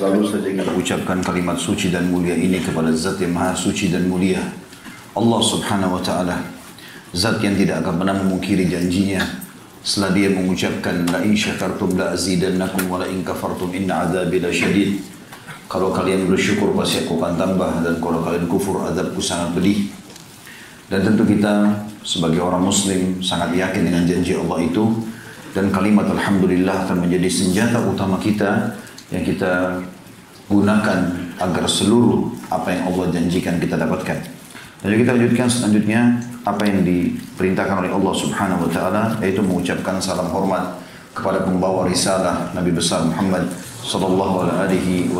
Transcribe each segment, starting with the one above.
Selalu saja kita ucapkan kalimat suci dan mulia ini kepada zat yang maha suci dan mulia. Allah subhanahu wa ta'ala. Zat yang tidak akan pernah memungkiri janjinya. Setelah dia mengucapkan, La in syakartum la azidannakum wa la in kafartum inna azabi la syadid. Kalau kalian bersyukur pasti aku akan tambah. Dan kalau kalian kufur azabku sangat pedih. Dan tentu kita sebagai orang muslim sangat yakin dengan janji Allah itu. Dan kalimat Alhamdulillah akan menjadi senjata utama kita yang kita gunakan agar seluruh apa yang Allah janjikan kita dapatkan. Dan kita lanjutkan selanjutnya apa yang diperintahkan oleh Allah Subhanahu wa taala yaitu mengucapkan salam hormat kepada pembawa risalah Nabi besar Muhammad sallallahu alaihi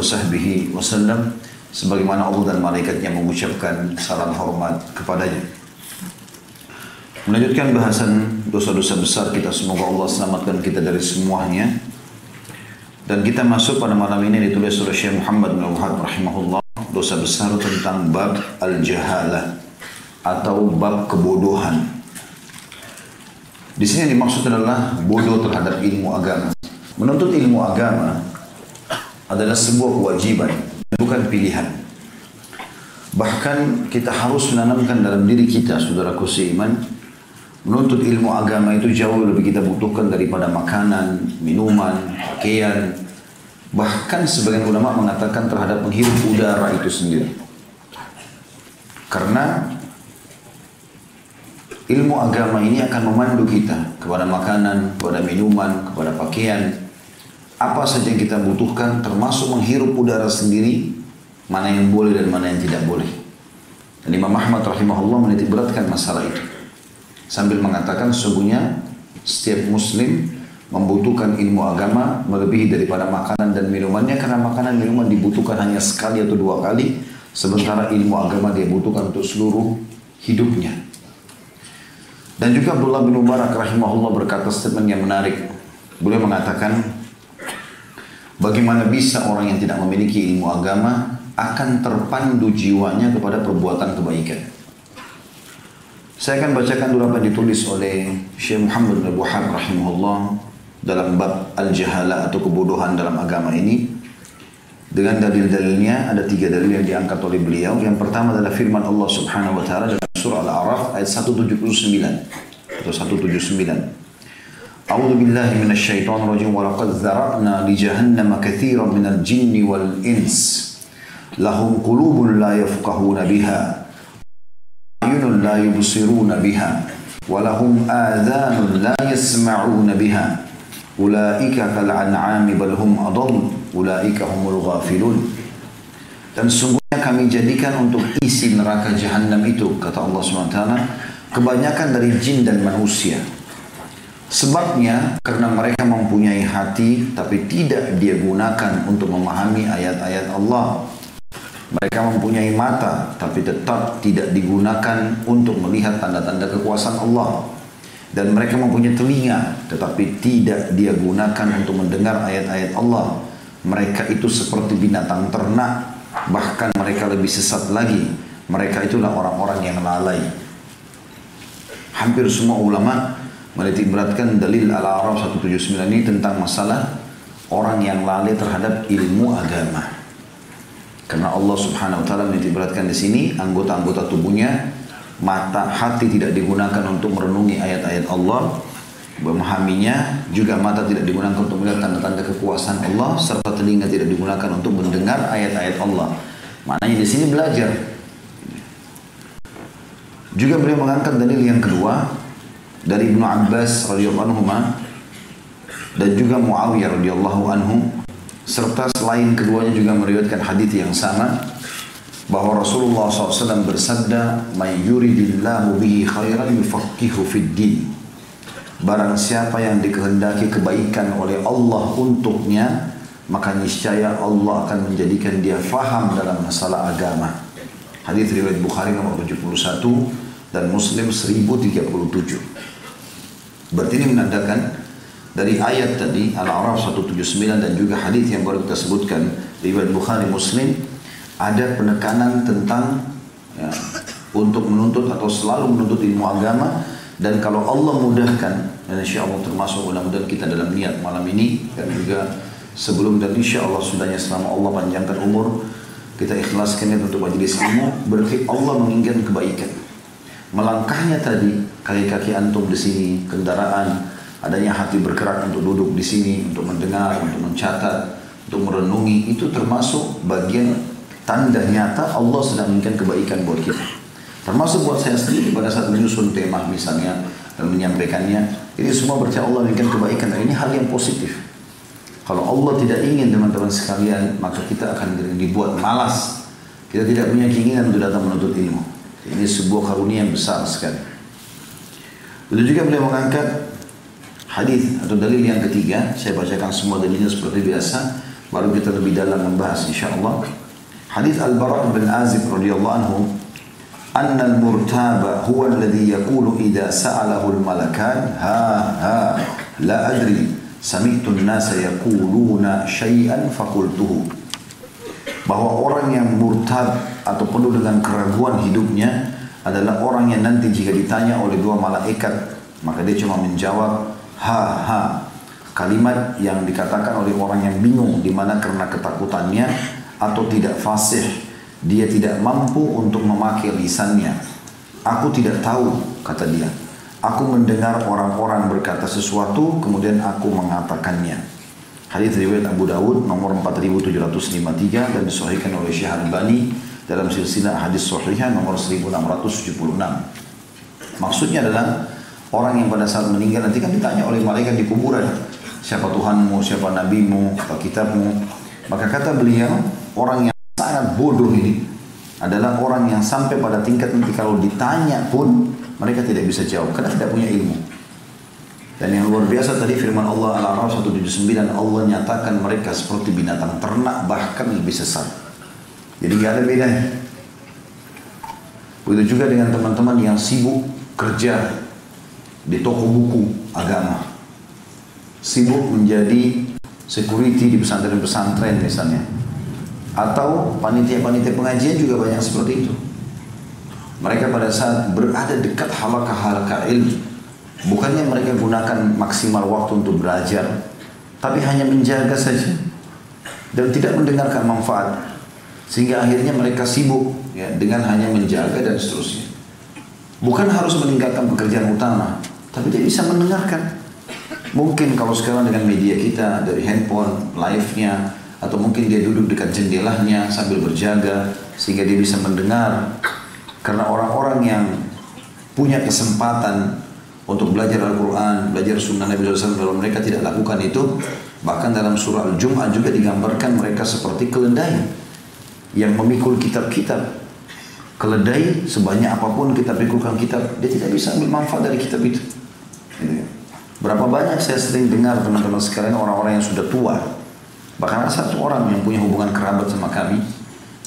wasallam sebagaimana Allah dan malaikatnya mengucapkan salam hormat kepadanya. Melanjutkan bahasan dosa-dosa besar kita semoga Allah selamatkan kita dari semuanya. Dan kita masuk pada malam ini ditulis oleh Syekh Muhammad bin Wahab rahimahullah dosa besar tentang bab al-jahalah atau bab kebodohan. Di sini yang dimaksud adalah bodoh terhadap ilmu agama. Menuntut ilmu agama adalah sebuah kewajiban, bukan pilihan. Bahkan kita harus menanamkan dalam diri kita, saudaraku seiman, Menuntut ilmu agama itu jauh lebih kita butuhkan daripada makanan, minuman, pakaian. Bahkan sebagian ulama mengatakan terhadap menghirup udara itu sendiri. Karena ilmu agama ini akan memandu kita kepada makanan, kepada minuman, kepada pakaian. Apa saja yang kita butuhkan termasuk menghirup udara sendiri, mana yang boleh dan mana yang tidak boleh. Dan Imam Ahmad rahimahullah menitik beratkan masalah itu sambil mengatakan sesungguhnya setiap muslim membutuhkan ilmu agama melebihi daripada makanan dan minumannya karena makanan minuman dibutuhkan hanya sekali atau dua kali sementara ilmu agama dia butuhkan untuk seluruh hidupnya. Dan juga Abdullah bin Mubarak rahimahullah berkata statement yang menarik. Beliau mengatakan bagaimana bisa orang yang tidak memiliki ilmu agama akan terpandu jiwanya kepada perbuatan kebaikan saya akan bacakan dulu apa yang ditulis oleh Syekh Muhammad bin Wahab rahimahullah dalam bab al-jahala atau kebodohan dalam agama ini. Dengan dalil-dalilnya ada tiga dalil yang diangkat oleh beliau. Yang pertama adalah firman Allah Subhanahu wa taala dalam surah Al-A'raf ayat 179 atau 179. A'udzu billahi minasyaitonir rajim wa laqad dzara'na li jahannama katsiran minal jinni wal ins lahum qulubun la yafqahuna biha a'yunun la yubsiruna biha walahum adhanun la yasma'una biha. Ulaika kal an'ami bal hum adall ulaika humul ghafilun. Dan sungguhnya kami jadikan untuk isi neraka jahanam itu kata Allah SWT kebanyakan dari jin dan manusia. Sebabnya karena mereka mempunyai hati tapi tidak dia gunakan untuk memahami ayat-ayat Allah mereka mempunyai mata tapi tetap tidak digunakan untuk melihat tanda-tanda kekuasaan Allah. Dan mereka mempunyai telinga tetapi tidak dia gunakan untuk mendengar ayat-ayat Allah. Mereka itu seperti binatang ternak, bahkan mereka lebih sesat lagi. Mereka itulah orang-orang yang lalai. Hampir semua ulama menitik beratkan dalil Al-Araf 179 ini tentang masalah orang yang lalai terhadap ilmu agama. Karena Allah Subhanahu wa taala beratkan di sini anggota-anggota tubuhnya mata hati tidak digunakan untuk merenungi ayat-ayat Allah memahaminya juga mata tidak digunakan untuk melihat tanda-tanda kekuasaan Allah serta telinga tidak digunakan untuk mendengar ayat-ayat Allah. Maknanya di sini belajar. Juga beliau mengangkat dalil yang kedua dari Ibnu Abbas radhiyallahu anhu dan juga Muawiyah radhiyallahu anhu serta selain keduanya juga meriwayatkan hadis yang sama bahwa Rasulullah SAW bersabda "Man yuridillahu bihi khairan yufaqihu fid din." Barang siapa yang dikehendaki kebaikan oleh Allah untuknya, maka niscaya Allah akan menjadikan dia faham dalam masalah agama. Hadis riwayat Bukhari nomor 71 dan Muslim 1037. Berarti ini menandakan dari ayat tadi Al-A'raf 179 dan juga hadis yang baru kita sebutkan riwayat Bukhari Muslim ada penekanan tentang ya, untuk menuntut atau selalu menuntut ilmu agama dan kalau Allah mudahkan dan insya Allah termasuk mudah-mudahan kita dalam niat malam ini dan juga sebelum dan insya Allah sudahnya selama Allah panjangkan umur kita ikhlaskan itu untuk majelis ilmu berarti Allah menginginkan kebaikan. Melangkahnya tadi kaki-kaki antum di sini kendaraan adanya hati bergerak untuk duduk di sini untuk mendengar untuk mencatat untuk merenungi itu termasuk bagian tanda nyata Allah sedang menginginkan kebaikan buat kita. Termasuk buat saya sendiri pada saat menyusun tema misalnya dan menyampaikannya ini semua berarti Allah menginginkan kebaikan dan ini hal yang positif. Kalau Allah tidak ingin teman-teman sekalian maka kita akan dibuat malas. Kita tidak punya keinginan untuk datang menuntut ilmu. Ini sebuah karunia yang besar sekali. Begitu juga beliau mengangkat hadis atau dalil yang ketiga. Saya bacakan semua dalilnya seperti biasa. Baru kita lebih dalam membahas insyaAllah. Hadis Al-Bara' bin Azib radhiyallahu anhu. أن المرتاب هو الذي يقول إذا سأله الملكان ها ها لا أدري سمعت الناس يقولون شيئا فقلته bahwa orang yang murtad atau penuh dengan keraguan hidupnya adalah orang yang nanti jika ditanya oleh dua malaikat maka dia cuma menjawab ha ha. Kalimat yang dikatakan oleh orang yang bingung di mana karena ketakutannya atau tidak fasih dia tidak mampu untuk memakai lisannya. Aku tidak tahu kata dia. Aku mendengar orang-orang berkata sesuatu kemudian aku mengatakannya. Hadis riwayat Abu Dawud nomor 4753 dan disahihkan oleh Syekh Al-Albani dalam silsilah hadis sahihah nomor 1676. Maksudnya adalah orang yang pada saat meninggal nanti kan ditanya oleh malaikat di kuburan, siapa Tuhanmu, siapa nabimu, apa kitabmu. Maka kata beliau, orang yang sangat bodoh ini adalah orang yang sampai pada tingkat nanti kalau ditanya pun mereka tidak bisa jawab karena tidak punya ilmu. Dan yang luar biasa tadi firman Allah Al-A'raf 179 Allah nyatakan mereka seperti binatang ternak bahkan lebih sesat. Jadi gak ada bedanya. Begitu juga dengan teman-teman yang sibuk kerja di toko buku agama. Sibuk menjadi security di pesantren-pesantren misalnya. Atau panitia-panitia pengajian juga banyak seperti itu. Mereka pada saat berada dekat halakah-halakah ilmu Bukannya mereka gunakan maksimal waktu untuk belajar, tapi hanya menjaga saja dan tidak mendengarkan manfaat. Sehingga akhirnya mereka sibuk ya, dengan hanya menjaga dan seterusnya. Bukan harus meninggalkan pekerjaan utama, tapi dia bisa mendengarkan. Mungkin kalau sekarang dengan media kita dari handphone, live-nya, atau mungkin dia duduk dekat jendelanya sambil berjaga sehingga dia bisa mendengar. Karena orang-orang yang punya kesempatan untuk belajar Al-Quran, belajar sunnah Nabi SAW kalau mereka tidak lakukan itu bahkan dalam surah Al-Jum'ah juga digambarkan mereka seperti keledai yang memikul kitab-kitab keledai sebanyak apa pun kita pikulkan kitab dia tidak bisa ambil manfaat dari kitab itu gitu ya. berapa banyak saya sering dengar teman-teman sekarang orang-orang yang sudah tua bahkan ada satu orang yang punya hubungan kerabat sama kami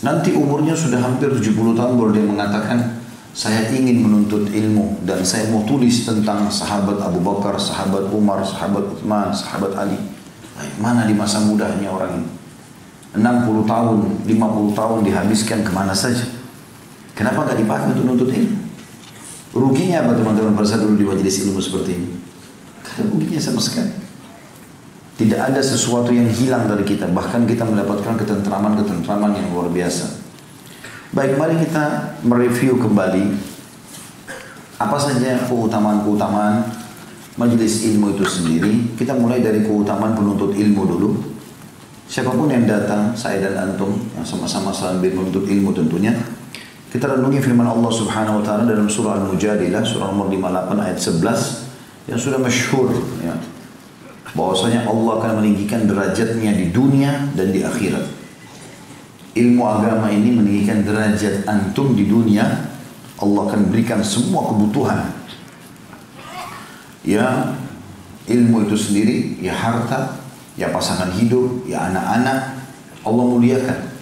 nanti umurnya sudah hampir 70 tahun baru dia mengatakan saya ingin menuntut ilmu dan saya mau tulis tentang sahabat Abu Bakar, sahabat Umar, sahabat Uthman, sahabat Ali. Mana di masa mudanya orang ini? 60 tahun, 50 tahun dihabiskan ke mana saja. Kenapa nggak dipakai untuk menuntut ilmu? Ruginya apa teman-teman dulu di majelis ilmu seperti ini? Kada ruginya sama sekali. Tidak ada sesuatu yang hilang dari kita. Bahkan kita mendapatkan ketentraman-ketentraman yang luar biasa. Baik, mari kita mereview kembali apa saja keutamaan-keutamaan majelis ilmu itu sendiri. Kita mulai dari keutamaan penuntut ilmu dulu. Siapa pun yang datang, saya dan antum, sama-sama sambil menuntut ilmu tentunya. Kita renungi firman Allah Subhanahu wa taala dalam surah Al-Mujadilah, surah nomor 58 ayat 11 yang sudah masyhur ya. Bahwasanya Allah akan meninggikan derajatnya di dunia dan di akhirat. Ilmu agama ini meninggikan derajat antum di dunia Allah akan berikan semua kebutuhan. Ya ilmu itu sendiri ya harta ya pasangan hidup ya anak-anak Allah muliakan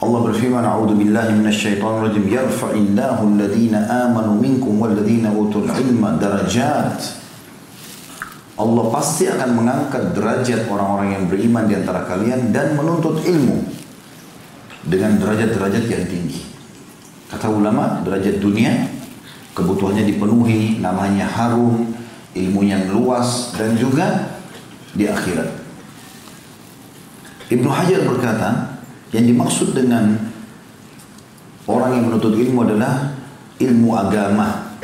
Allah berfirman a'udzu billahi minasyaitonir rajim yarfa'illahu alladhina amanu minkum walladhina utul ilma darajat Allah pasti akan mengangkat derajat orang-orang yang beriman di antara kalian dan menuntut ilmu dengan derajat-derajat yang tinggi. Kata ulama, derajat dunia kebutuhannya dipenuhi, namanya harum, ilmunya luas dan juga di akhirat. Ibnu Hajar berkata, yang dimaksud dengan orang yang menuntut ilmu adalah ilmu agama.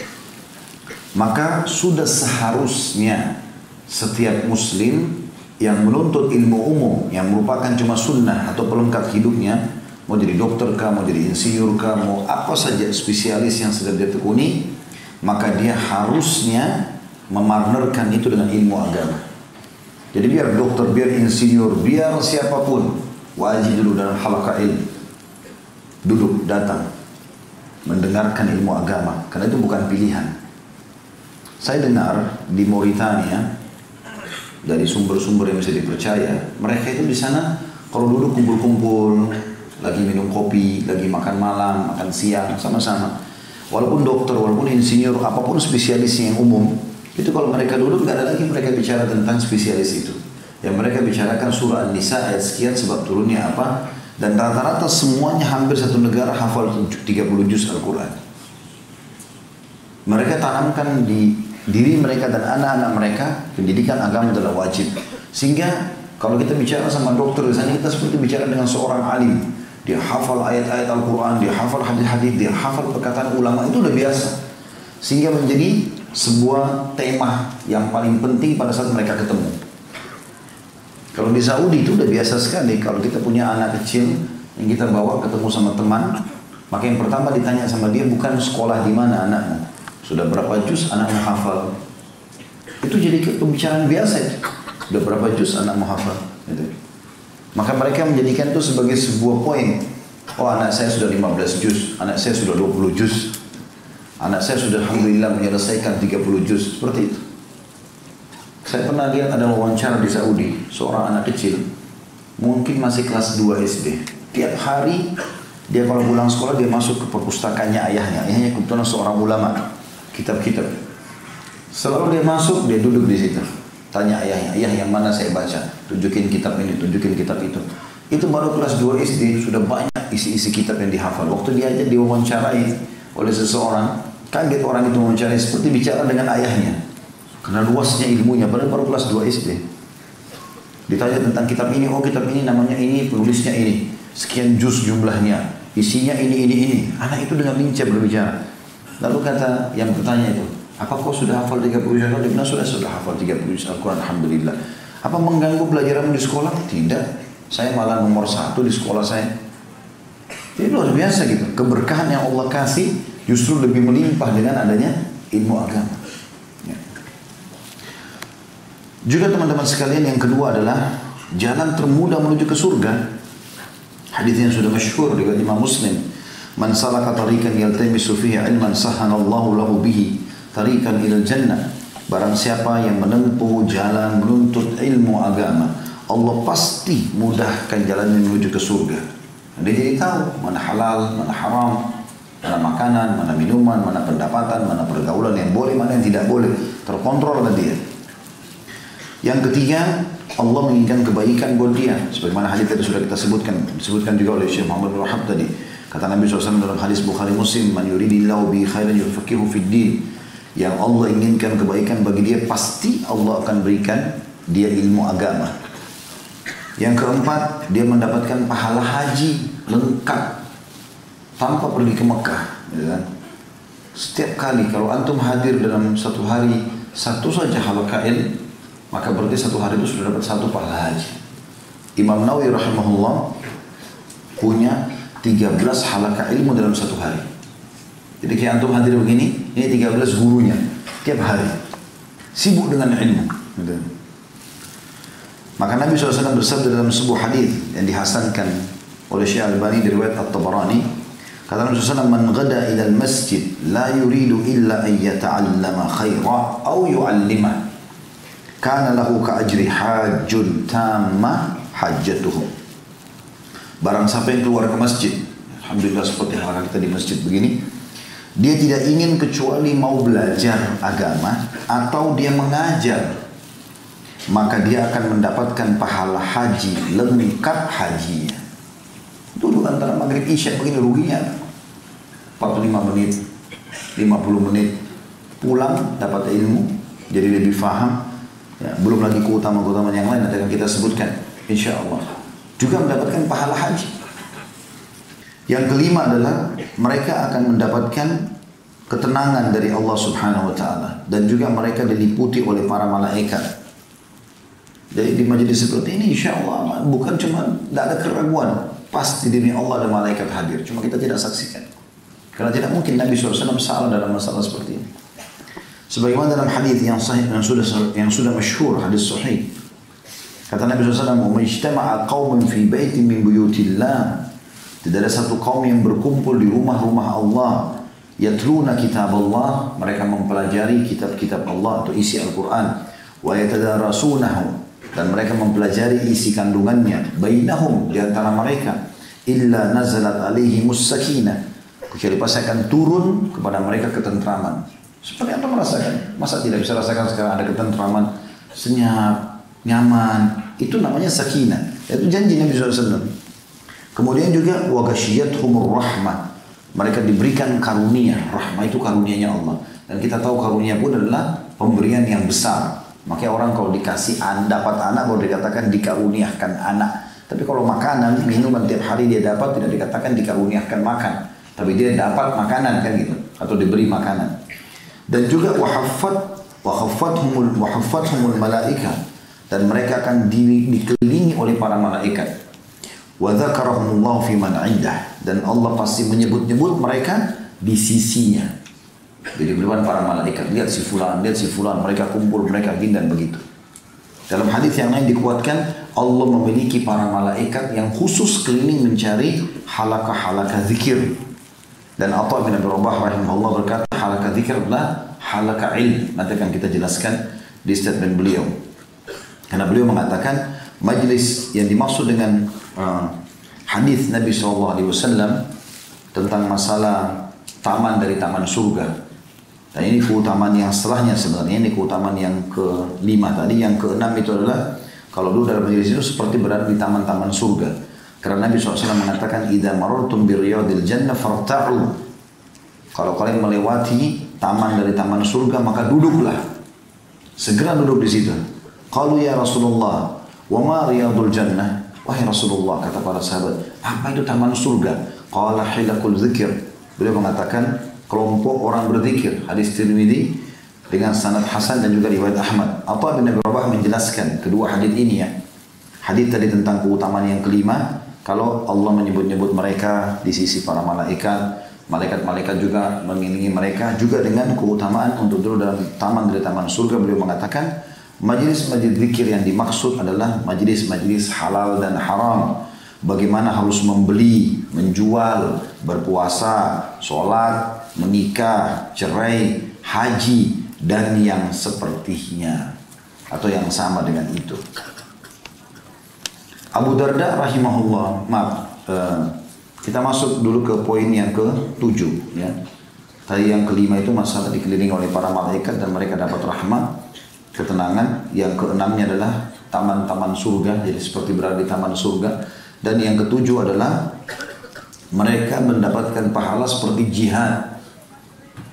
Maka sudah seharusnya setiap muslim yang menuntut ilmu umum yang merupakan cuma sunnah atau pelengkap hidupnya mau jadi dokter kah, mau jadi insinyur kah, mau apa saja spesialis yang sedang dia tekuni maka dia harusnya memarnerkan itu dengan ilmu agama jadi biar dokter, biar insinyur, biar siapa pun wajib dulu dalam halakah ilmu duduk, datang. Mendengarkan ilmu agama. Karena itu bukan pilihan. Saya dengar di Mauritania dari sumber-sumber yang bisa dipercaya mereka itu di sana kalau duduk kumpul-kumpul lagi minum kopi lagi makan malam makan siang sama-sama. Walaupun dokter walaupun insinyur apa pun spesialis yang umum itu kalau mereka duduk nggak ada lagi mereka bicara tentang spesialis itu yang mereka bicarakan surah An-Nisa ayat sekian sebab turunnya apa dan rata-rata semuanya hampir satu negara hafal 30 juz Al-Quran. Mereka tanamkan di diri mereka dan anak-anak mereka pendidikan agama adalah wajib. Sehingga kalau kita bicara sama dokter di sana kita seperti bicara dengan seorang alim. Dia hafal ayat-ayat Al-Quran, dia hafal hadis-hadis, dia hafal perkataan ulama itu udah biasa. Sehingga menjadi sebuah tema yang paling penting pada saat mereka ketemu. Kalau di Saudi itu udah biasa sekali kalau kita punya anak kecil yang kita bawa ketemu sama teman, maka yang pertama ditanya sama dia bukan sekolah di mana anakmu, sudah berapa juz anakmu hafal. Itu jadi pembicaraan biasa itu. Sudah berapa juz anakmu hafal. Gitu. Maka mereka menjadikan itu sebagai sebuah poin. Oh anak saya sudah 15 juz, anak saya sudah 20 juz, anak saya sudah Alhamdulillah menyelesaikan 30 juz, seperti itu. Saya pernah lihat ada wawancara di Saudi, seorang anak kecil, mungkin masih kelas 2 SD. Tiap hari dia kalau pulang sekolah dia masuk ke perpustakaannya ayahnya. Ayahnya kebetulan seorang ulama, kitab-kitab. Selalu dia masuk, dia duduk di situ. Tanya ayahnya, ayah yang mana saya baca? Tunjukin kitab ini, tunjukin kitab itu. Itu baru kelas 2 SD, sudah banyak isi-isi kitab yang dihafal. Waktu dia aja diwawancarai oleh seseorang, kaget orang itu mewawancarai seperti bicara dengan ayahnya. Karena luasnya ilmunya, baru baru kelas 2 SD. Ditanya tentang kitab ini, oh kitab ini namanya ini, penulisnya ini. Sekian juz jumlahnya, isinya ini, ini, ini. Anak itu dengan lincah berbicara. Lalu kata yang bertanya itu, apa kau sudah hafal 30 juz? Bilang, sudah, sudah hafal 30 juz Al-Quran, Alhamdulillah. Apa mengganggu pelajaran di sekolah? Tidak. Saya malah nomor satu di sekolah saya. Ini luar biasa gitu. Keberkahan yang Allah kasih justru lebih melimpah dengan adanya ilmu agama. Juga teman-teman sekalian yang kedua adalah jalan termudah menuju ke surga. Hadis yang sudah masyhur riwayat Imam Muslim. Man salaka tariqan yaltamisu fihi ilman sahanallahu lahu bihi tariqan ila jannah. Barang siapa yang menempuh jalan menuntut ilmu agama, Allah pasti mudahkan jalannya menuju ke surga. Dia jadi tahu mana halal, mana haram, mana makanan, mana minuman, mana pendapatan, mana pergaulan yang boleh, mana yang tidak boleh. Terkontrol oleh dia. Yang ketiga, Allah menginginkan kebaikan buat dia. Sebagaimana hadis tadi sudah kita sebutkan, disebutkan juga oleh Syekh Muhammad bin Wahab tadi. Kata Nabi SAW dalam hadis Bukhari Muslim, "Man yuridillahu bi khairan yufaqihu fid din." Yang Allah inginkan kebaikan bagi dia, pasti Allah akan berikan dia ilmu agama. Yang keempat, dia mendapatkan pahala haji lengkap tanpa pergi ke Mekah. Ya kan? Setiap kali kalau antum hadir dalam satu hari satu saja halakain maka berarti satu hari itu sudah dapat satu pahala haji. Imam Nawawi rahimahullah punya 13 halaka ilmu dalam satu hari. Jadi kayak antum hadir begini, ini 13 gurunya tiap hari. Sibuk dengan ilmu. Gitu. Maka Nabi SAW bersabda dalam sebuah hadis yang dihasankan oleh Syekh Al-Bani dari riwayat At-Tabarani kata Nabi SAW man ghada ila al-masjid la yuridu illa an yata'allama khaira aw yu'allima kana lahu ka ajri hajjun tamma hajjatuhu barang siapa yang keluar ke masjid Alhamdulillah seperti hal kita di masjid begini dia tidak ingin kecuali mau belajar agama atau dia mengajar maka dia akan mendapatkan pahala haji lengkap hajinya. Duduk antara maghrib isya begini ruginya 45 menit, 50 menit pulang dapat ilmu jadi lebih faham. Ya, belum lagi keutamaan-keutamaan yang lain nanti akan kita sebutkan insya Allah. juga mendapatkan pahala haji. Yang kelima adalah mereka akan mendapatkan ketenangan dari Allah Subhanahu wa taala dan juga mereka diliputi oleh para malaikat. Jadi di majelis seperti ini insya Allah bukan cuma tidak ada keraguan pasti demi Allah dan malaikat hadir cuma kita tidak saksikan karena tidak mungkin Nabi SAW salah dalam masalah seperti ini. Sebagaimana dalam hadis yang sahih yang sudah yang sudah masyhur hadis sahih. Kata Nabi SAW "Majtama'a qaumun fi baitin min buyutillah" Tidak ada satu kaum yang berkumpul di rumah-rumah Allah yatluna kitab Allah mereka mempelajari kitab-kitab Allah atau isi Al-Qur'an. Wa yatadarasunahu. Dan mereka mempelajari isi kandungannya. Bainahum di antara mereka. Illa nazalat alaihi sakinah kecuali pasti akan turun kepada mereka ketentraman seperti apa merasakan masa tidak bisa rasakan sekarang ada ketentraman senyap nyaman itu namanya sakinah itu janji Nabi SAW Kemudian juga humur rahmah. Mereka diberikan karunia. Rahmah itu karunianya Allah. Dan kita tahu karunia pun adalah pemberian yang besar. Makanya orang kalau dikasih dapat anak, kalau dikatakan dikaruniakan anak. Tapi kalau makanan, minuman tiap hari dia dapat, tidak dikatakan dikaruniakan makan. Tapi dia dapat makanan kan gitu. Atau diberi makanan. Dan juga wahafat, wahafathumul, wahafathumul malaika. Dan mereka akan di, dikelilingi oleh para malaikat. Wa dzakarahumullahu fi man indah dan Allah pasti menyebut-nyebut mereka di sisinya. Jadi depan para malaikat lihat si fulan, lihat si fulan, mereka kumpul, mereka gini dan begitu. Dalam hadis yang lain dikuatkan Allah memiliki para malaikat yang khusus keliling mencari halakah-halakah zikir. Dan Atta bin Abi Rabah rahimahullah berkata halakah zikir adalah halakah ilm. Nanti akan kita jelaskan di statement beliau. Karena beliau mengatakan majlis yang dimaksud dengan uh, hadis Nabi SAW tentang masalah taman dari taman surga. Dan ini keutamaan yang setelahnya sebenarnya ini keutamaan yang kelima tadi, yang keenam itu adalah kalau dulu dalam majlis itu seperti berada di taman-taman surga. Karena Nabi SAW mengatakan, "Idza marartum bi riyadil jannah farta'u." Kalau kalian melewati taman dari taman surga, maka duduklah. Segera duduk di situ. Kalau ya Rasulullah, Wa ma riyadul jannah? Wahai Rasulullah, kata para sahabat, apa itu taman surga? Qala hilakul zikir. Beliau mengatakan, kelompok orang berzikir. Hadis Tirmidzi dengan sanad Hasan dan juga riwayat Ahmad. Atau bin Abi Rabah menjelaskan kedua hadis ini ya. Hadis tadi tentang keutamaan yang kelima, kalau Allah menyebut-nyebut mereka di sisi para malaikat, malaikat-malaikat juga mengiringi mereka juga dengan keutamaan untuk dulu dalam taman dari taman surga beliau mengatakan Majlis-majlis zikir yang dimaksud adalah majlis-majlis halal dan haram. Bagaimana harus membeli, menjual, berpuasa, sholat, menikah, cerai, haji, dan yang sepertinya. Atau yang sama dengan itu. Abu Darda rahimahullah, maaf, uh, kita masuk dulu ke poin yang ke tujuh. Ya. Tadi yang kelima itu masalah dikelilingi oleh para malaikat dan mereka dapat rahmat ketenangan. Yang keenamnya adalah taman-taman surga, jadi seperti berada di taman surga. Dan yang ketujuh adalah mereka mendapatkan pahala seperti jihad.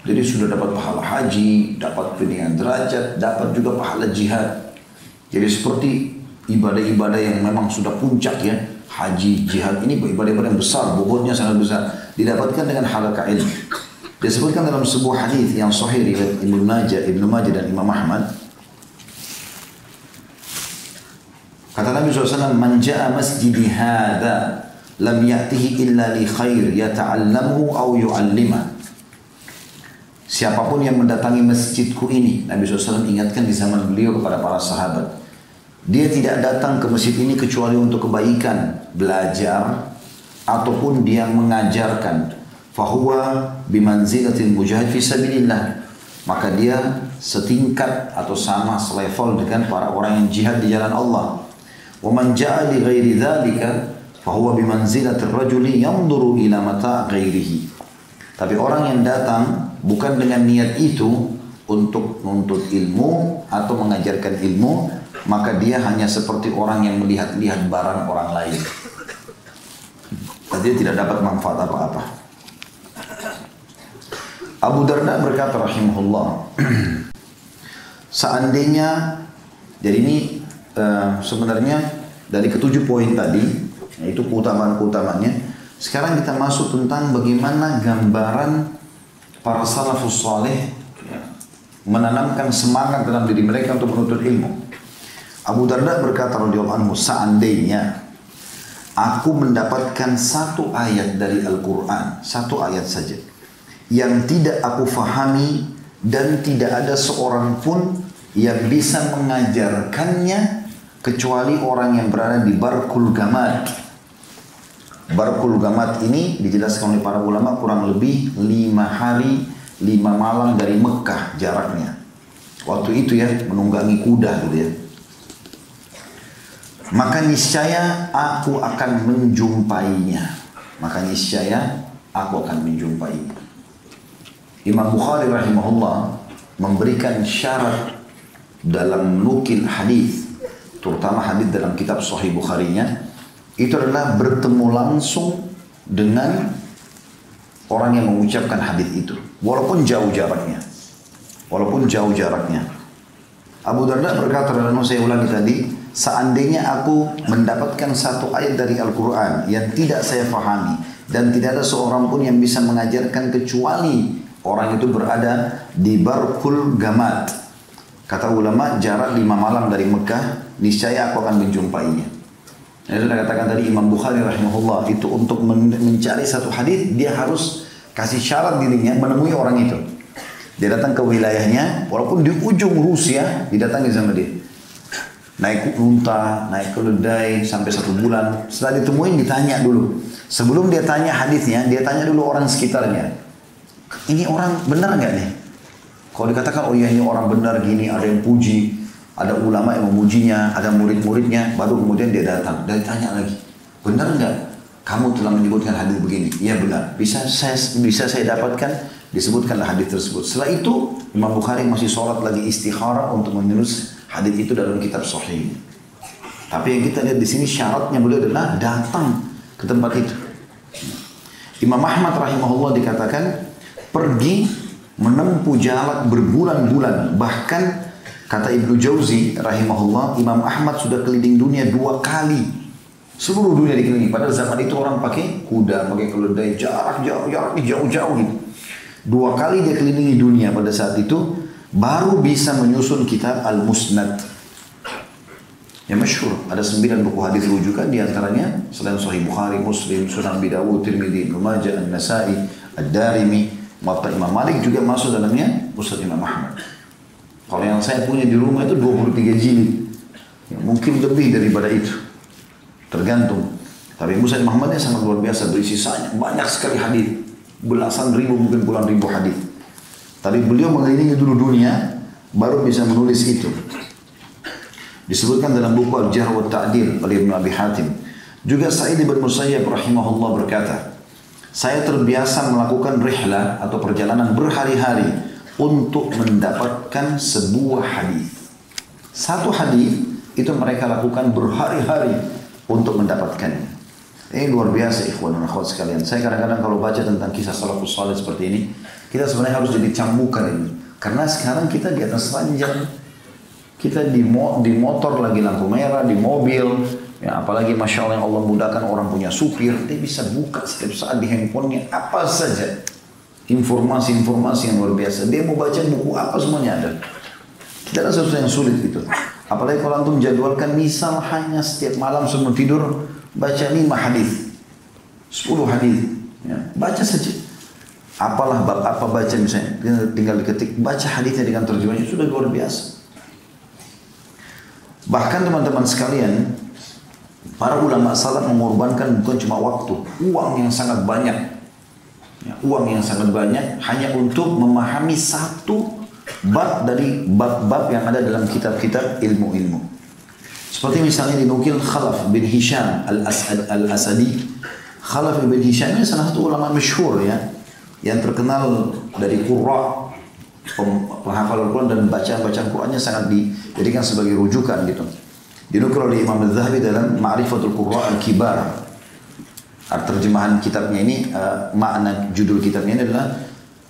Jadi sudah dapat pahala haji, dapat peningkatan derajat, dapat juga pahala jihad. Jadi seperti ibadah-ibadah yang memang sudah puncak ya, haji, jihad ini ibadah-ibadah yang besar, bobotnya sangat besar, didapatkan dengan halakah ilmu. Disebutkan dalam sebuah hadis yang sahih riwayat Ibnu Majah, Ibnu Majah dan Imam Ahmad Kata Nabi SAW, Man ja'a masjidi hadha lam ya'tihi illa li khair yata'allamuhu au yu'allimah. Siapa pun yang mendatangi masjidku ini, Nabi SAW ingatkan di zaman beliau kepada para sahabat. Dia tidak datang ke masjid ini kecuali untuk kebaikan, belajar ataupun dia mengajarkan. Fahuwa bimanzilatil mujahid fi sabilillah. Maka dia setingkat atau sama selevel dengan para orang yang jihad di jalan Allah. Wa man jaa li ghairi dzalika fahuwa bimanzilatir rajuli yanzuru ila mata ghairihi. Tapi orang yang datang bukan dengan niat itu untuk menuntut ilmu atau mengajarkan ilmu maka dia hanya seperti orang yang melihat-lihat barang orang lain dia tidak dapat manfaat apa-apa Abu Darda berkata rahimahullah seandainya jadi ini uh, sebenarnya dari ketujuh poin tadi itu keutamaan-keutamaannya. Sekarang kita masuk tentang bagaimana gambaran para salafus saleh ya, menanamkan semangat dalam diri mereka untuk menuntut ilmu. Abu Darda berkata radhiyallahu anhu, seandainya aku mendapatkan satu ayat dari Al-Quran, satu ayat saja, yang tidak aku fahami dan tidak ada seorang pun yang bisa mengajarkannya kecuali orang yang berada di Barkul Gamad Barkul Gamat ini dijelaskan oleh para ulama kurang lebih lima hari, lima malam dari Mekah jaraknya. Waktu itu ya menunggangi kuda gitu ya. Maka niscaya aku akan menjumpainya. Maka niscaya aku akan menjumpainya. Imam Bukhari rahimahullah memberikan syarat dalam nukil hadis, terutama hadis dalam kitab Sahih Bukharinya itu adalah bertemu langsung dengan orang yang mengucapkan hadis itu walaupun jauh jaraknya walaupun jauh jaraknya Abu Darda berkata dalam saya ulangi tadi seandainya aku mendapatkan satu ayat dari Al-Quran yang tidak saya fahami dan tidak ada seorang pun yang bisa mengajarkan kecuali orang itu berada di Barkul Gamad kata ulama jarak lima malam dari Mekah niscaya aku akan menjumpainya saya sudah katakan tadi Imam Bukhari rahimahullah itu untuk mencari satu hadis dia harus kasih syarat dirinya menemui orang itu. Dia datang ke wilayahnya, walaupun di ujung Rusia didatangi sama dia. Naik unta, naik keledai sampai satu bulan. Setelah ditemuin ditanya dulu. Sebelum dia tanya hadisnya, dia tanya dulu orang sekitarnya. Ini orang benar nggak nih? Kalau dikatakan oh iya ini orang benar gini, ada yang puji, ada ulama yang memujinya, ada murid-muridnya, baru kemudian dia datang dan tanya lagi, benar nggak kamu telah menyebutkan hadis begini? Iya benar. Bisa saya bisa saya dapatkan disebutkanlah hadis tersebut. Setelah itu Imam Bukhari masih sholat lagi istikharah untuk menulis hadis itu dalam kitab Sahih. Tapi yang kita lihat di sini syaratnya beliau adalah datang ke tempat itu. Imam Ahmad rahimahullah dikatakan pergi menempuh jalan berbulan-bulan bahkan Kata Ibnu Jauzi rahimahullah, Imam Ahmad sudah keliling dunia dua kali. Seluruh dunia dikelilingi. Padahal zaman itu orang pakai kuda, pakai keledai, jarak jauh, jarak jauh-jauh gitu. Dua kali dia kelilingi dunia pada saat itu, baru bisa menyusun kitab Al-Musnad. Yang masyhur, ada sembilan buku hadis rujukan di antaranya selain Sahih Bukhari, Muslim, Sunan Abi Dawud, Tirmidzi, Ibnu Majah, An-Nasa'i, Ad-Darimi, Muwatta Imam Malik juga masuk dalamnya Musnad Imam Ahmad. Kalau yang saya punya di rumah itu 23 jilid. Ya, mungkin lebih daripada itu. Tergantung. Tapi Musa Muhammadnya sangat luar biasa berisi banyak sekali hadis, belasan ribu mungkin puluhan ribu hadis. Tapi beliau mengelilingi dulu dunia baru bisa menulis itu. Disebutkan dalam buku Al-Jahr wa Ta'dil oleh Ibn Abi Hatim. Juga Sa'id bin Musayyab rahimahullah berkata, saya terbiasa melakukan rihlah atau perjalanan berhari-hari untuk mendapatkan sebuah hadis. Satu hadis itu mereka lakukan berhari-hari untuk mendapatkannya. Ini luar biasa ikhwan dan akhwat sekalian. Saya kadang-kadang kalau baca tentang kisah salafus saleh seperti ini, kita sebenarnya harus jadi cambukan ini. Karena sekarang kita di atas ranjang, kita di, mo di motor lagi lampu merah, di mobil, ya apalagi masya Allah yang Allah mudahkan orang punya supir, dia bisa buka setiap saat di handphonenya apa saja informasi-informasi yang luar biasa. Dia mau baca buku apa semuanya ada. Tidak ada sesuatu yang sulit itu. Apalagi kalau antum jadwalkan misal hanya setiap malam sebelum tidur baca lima hadis, sepuluh hadis, ya, baca saja. Apalah bab apa baca misalnya, tinggal diketik baca hadisnya dengan terjemahnya sudah luar biasa. Bahkan teman-teman sekalian, para ulama salaf mengorbankan bukan cuma waktu, uang yang sangat banyak ya, uang yang sangat banyak hanya untuk memahami satu bab dari bab-bab yang ada dalam kitab-kitab ilmu-ilmu. Seperti misalnya dinukil Khalaf bin Hisham al-Asadi. Khalaf bin Hisham ini salah satu ulama masyhur ya, yang terkenal dari Qurra, penghafal Al-Quran dan bacaan-bacaan Qurannya sangat dijadikan sebagai rujukan gitu. Dinukil oleh Imam Al-Zahabi dalam Ma'rifatul Qurra Al-Kibar terjemahan kitabnya ini uh, makna judul kitabnya ini adalah